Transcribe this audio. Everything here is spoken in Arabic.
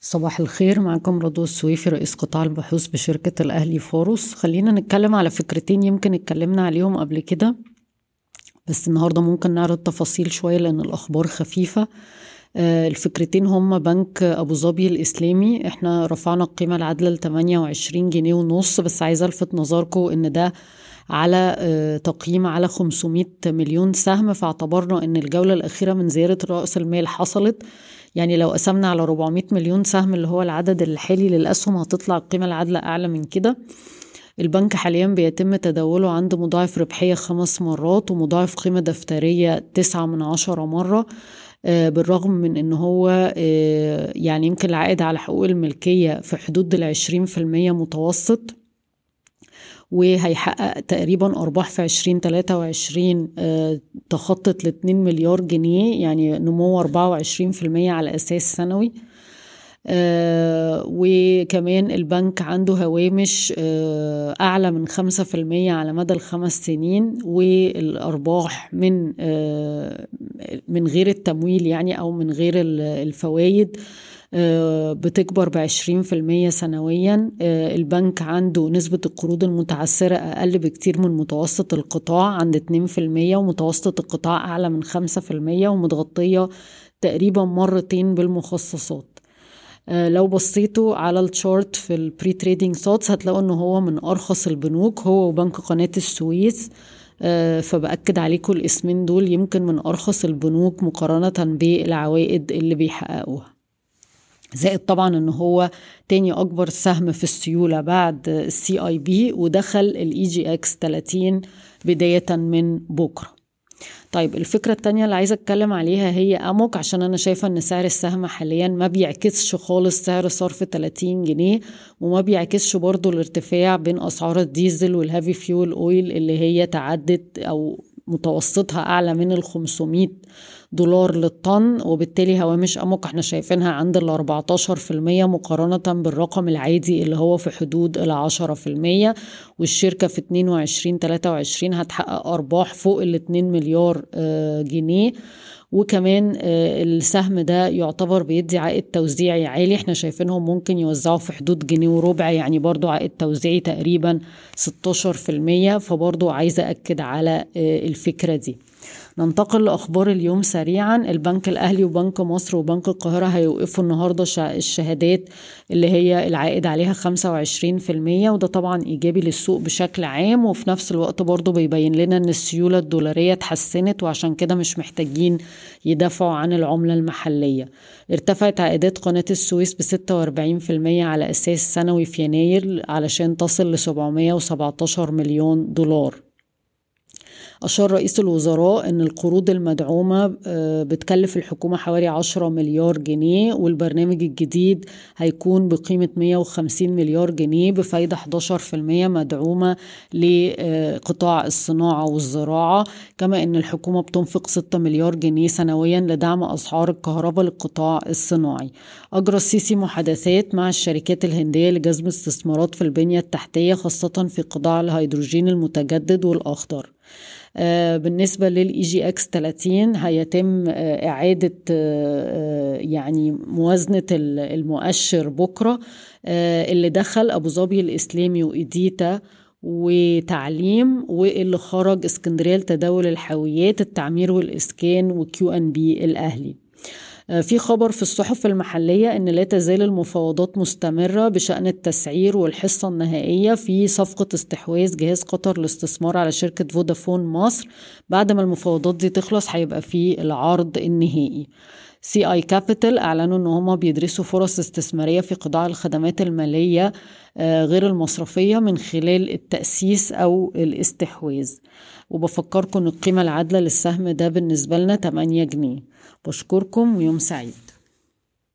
صباح الخير معكم رضوى السويفي رئيس قطاع البحوث بشركة الأهلي فاروس خلينا نتكلم على فكرتين يمكن اتكلمنا عليهم قبل كده بس النهاردة ممكن نعرض تفاصيل شوية لأن الأخبار خفيفة. آه، الفكرتين هما بنك أبو ظبي الإسلامي. إحنا رفعنا القيمة العادلة لتمانية وعشرين جنيه ونص بس عايزة ألفت نظركم إن ده على آه، تقييم على 500 مليون سهم. فاعتبرنا إن الجولة الأخيرة من زيادة رأس المال حصلت. يعني لو قسمنا على 400 مليون سهم اللي هو العدد الحالي للأسهم هتطلع القيمة العادلة أعلى من كده. البنك حاليا بيتم تداوله عند مضاعف ربحية خمس مرات ومضاعف قيمة دفترية تسعة من عشرة مرة آه، بالرغم من إن هو آه، يعني يمكن العائد على حقوق الملكية في حدود العشرين في المية متوسط. وهيحقق تقريبا أرباح في عشرين تلاتة وعشرين آه، تخطت لاتنين مليار جنيه يعني نمو أربعة وعشرين في المية على أساس سنوي. وكمان البنك عنده هوامش آه أعلى من خمسة في المية على مدى الخمس سنين والأرباح من آه من غير التمويل يعني أو من غير الفوائد آه، بتكبر بعشرين في المية سنويا. آه، البنك عنده نسبة القروض المتعثرة أقل بكتير من متوسط القطاع عند اتنين في المية ومتوسط القطاع أعلى من خمسة في المية ومتغطية تقريبا مرتين بالمخصصات. آه، لو بصيتوا على ال chart في ال pre-trading thoughts هتلاقوا ان هو من أرخص البنوك هو وبنك قناة السويس. فبأكد عليكم الاسمين دول يمكن من أرخص البنوك مقارنة بالعوائد اللي بيحققوها. زائد طبعا إن هو تاني أكبر سهم في السيولة بعد ال CIB ودخل ال EGX 30 بداية من بكرة. طيب الفكرة التانية اللي عايزة أتكلم عليها هي أموك عشان أنا شايفة إن سعر السهم حاليا ما بيعكسش خالص سعر صرف 30 جنيه وما بيعكسش برضو الارتفاع بين أسعار الديزل وال heavy fuel oil اللي هي تعدت أو متوسطها أعلى من ال 500 دولار للطن وبالتالي هوامش أموك إحنا شايفينها عند ال 14% مقارنة بالرقم العادي اللي هو في حدود ال 10% والشركة في 22 23 هتحقق أرباح فوق ال 2 مليار آه، جنيه. وكمان آه، السهم ده يعتبر بيدي عائد توزيعي عالي. إحنا شايفينهم ممكن يوزعوا في حدود جنيه وربع يعني برضو عائد توزيعي تقريبا 16% فبرضو عايزة أكد على آه، الفكرة دي. ننتقل لأخبار اليوم سريعا. البنك الأهلي وبنك مصر وبنك القاهرة هيوقفوا النهاردة الشهادات اللي هي العائد عليها 25% وده طبعا إيجابي للسوق بشكل عام وفي نفس الوقت برضو بيبين لنا أن السيولة الدولارية اتحسنت وعشان كده مش محتاجين يدافعوا عن العملة المحلية. ارتفعت عائدات قناة السويس ب 46% على أساس سنوي في يناير علشان تصل ل 717 مليون دولار. أشار رئيس الوزراء أن القروض المدعومة آه، بتكلف الحكومة حوالي 10 مليار جنيه والبرنامج الجديد هيكون بقيمة 150 مليار جنيه بفايدة 11% مدعومة لقطاع الصناعة والزراعة. كما أن الحكومة بتنفق 6 مليار جنيه سنويا لدعم أسعار الكهرباء للقطاع الصناعي. أجرى السيسي محادثات مع الشركات الهندية لجذب استثمارات في البنية التحتية خاصة في قطاع الهيدروجين المتجدد والأخضر. آه، بالنسبة لل EGX 30 هيتم آه، إعادة آه، يعني موازنة المؤشر بكرة اللي دخل أبو ظبي الإسلامي وإيديتا وتعليم واللي خرج إسكندرية لتداول الحاويات التعمير والإسكان وكيو ان بي الأهلي. آه، في خبر في الصحف المحلية أن لا تزال المفاوضات مستمرة بشأن التسعير والحصة النهائية في صفقة استحواذ جهاز قطر للاستثمار على شركة فودافون مصر. بعد ما المفاوضات دي تخلص هيبقى في العرض النهائي. CI Capital أعلنوا إن هم بيدرسوا فرص استثمارية في قطاع الخدمات المالية آه، غير المصرفية من خلال التأسيس أو الاستحواذ. وبفكركم إن القيمة العادلة للسهم ده بالنسبة لنا 8 جنيه. بشكركم ويوم سعيد.